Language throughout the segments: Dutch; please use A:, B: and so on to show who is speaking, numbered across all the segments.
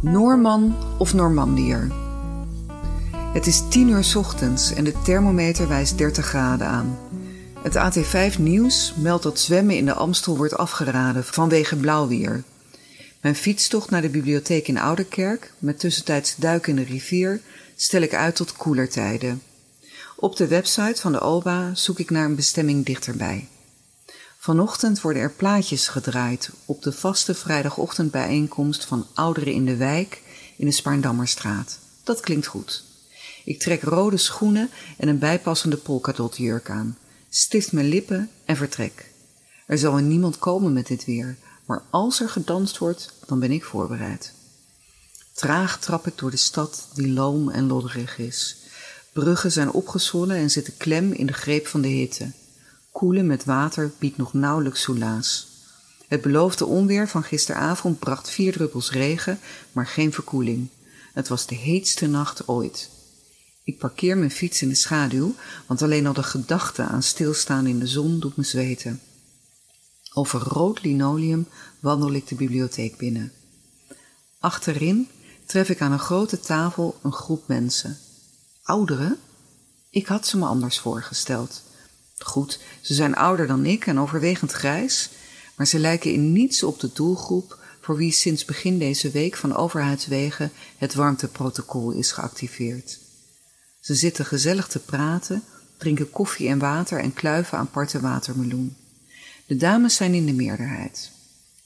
A: Noorman of Normandier? Het is tien uur 's ochtends en de thermometer wijst 30 graden aan. Het AT5 Nieuws meldt dat zwemmen in de Amstel wordt afgeraden vanwege blauwwier. Mijn fietstocht naar de bibliotheek in Ouderkerk, met tussentijds duiken in de rivier, stel ik uit tot koelertijden. Op de website van de OBA zoek ik naar een bestemming dichterbij. Vanochtend worden er plaatjes gedraaid op de vaste vrijdagochtendbijeenkomst van ouderen in de wijk in de Spaarndammerstraat. Dat klinkt goed. Ik trek rode schoenen en een bijpassende polkadotjurk aan, stift mijn lippen en vertrek. Er zal niemand komen met dit weer, maar als er gedanst wordt, dan ben ik voorbereid. Traag trap ik door de stad die loom en lodderig is. Bruggen zijn opgezwollen en zitten klem in de greep van de hitte. Koelen met water biedt nog nauwelijks soelaas. Het beloofde onweer van gisteravond bracht vier druppels regen, maar geen verkoeling. Het was de heetste nacht ooit. Ik parkeer mijn fiets in de schaduw, want alleen al de gedachte aan stilstaan in de zon doet me zweten. Over rood linoleum wandel ik de bibliotheek binnen. Achterin tref ik aan een grote tafel een groep mensen. Ouderen? Ik had ze me anders voorgesteld. Goed, ze zijn ouder dan ik en overwegend grijs, maar ze lijken in niets op de doelgroep voor wie sinds begin deze week van overheidswegen het warmteprotocol is geactiveerd. Ze zitten gezellig te praten, drinken koffie en water en kluiven aparte watermeloen. De dames zijn in de meerderheid.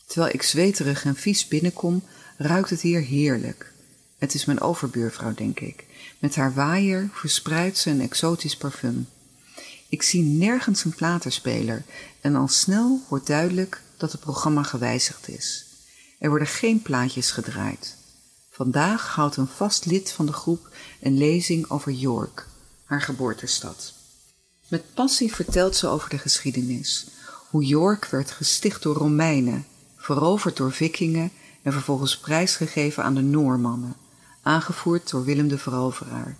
A: Terwijl ik zweterig en vies binnenkom, ruikt het hier heerlijk. Het is mijn overbuurvrouw, denk ik. Met haar waaier verspreidt ze een exotisch parfum. Ik zie nergens een platenspeler en al snel wordt duidelijk dat het programma gewijzigd is. Er worden geen plaatjes gedraaid. Vandaag houdt een vast lid van de groep een lezing over York, haar geboortestad. Met passie vertelt ze over de geschiedenis, hoe York werd gesticht door Romeinen, veroverd door Vikingen en vervolgens prijsgegeven aan de Noormannen, aangevoerd door Willem de Veroveraar.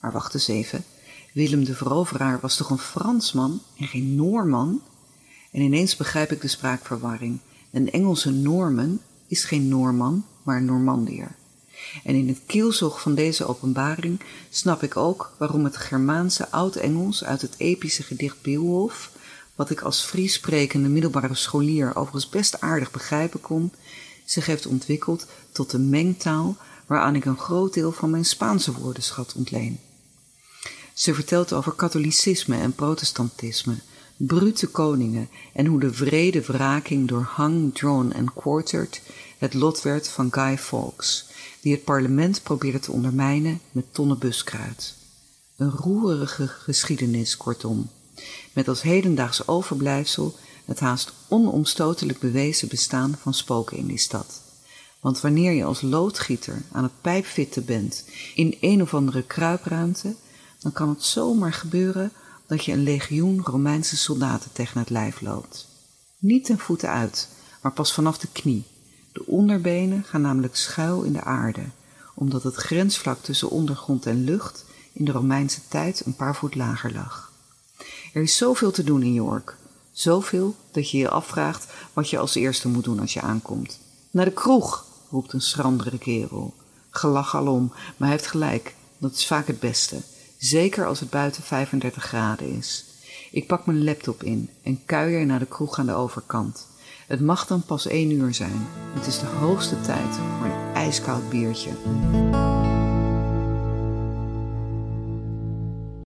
A: Maar wacht eens even, Willem de Veroveraar was toch een Fransman en geen Noorman? En ineens begrijp ik de spraakverwarring. Een Engelse Norman is geen Noorman, maar een Normandier. En in het kielzog van deze openbaring snap ik ook waarom het Germaanse Oud-Engels uit het epische gedicht Beowulf, wat ik als Fries sprekende middelbare scholier overigens best aardig begrijpen kon, zich heeft ontwikkeld tot de mengtaal waaraan ik een groot deel van mijn Spaanse woordenschat ontleen. Ze vertelt over katholicisme en protestantisme, brute koningen en hoe de vrede wraking door hung, drawn en quartered het lot werd van Guy Fawkes, die het parlement probeerde te ondermijnen met tonnen buskruid. Een roerige geschiedenis, kortom, met als hedendaags overblijfsel het haast onomstotelijk bewezen bestaan van spoken in die stad. Want wanneer je als loodgieter aan het pijpfitten bent in een of andere kruipruimte, dan kan het zomaar gebeuren dat je een legioen Romeinse soldaten tegen het lijf loopt. Niet ten voeten uit, maar pas vanaf de knie. De onderbenen gaan namelijk schuil in de aarde, omdat het grensvlak tussen ondergrond en lucht in de Romeinse tijd een paar voet lager lag. Er is zoveel te doen in York, zoveel dat je je afvraagt wat je als eerste moet doen als je aankomt. Naar de kroeg, roept een schrandere kerel. Gelach alom, maar hij heeft gelijk, dat is vaak het beste zeker als het buiten 35 graden is. Ik pak mijn laptop in en kuier naar de kroeg aan de overkant. Het mag dan pas één uur zijn. Het is de hoogste tijd voor een ijskoud biertje.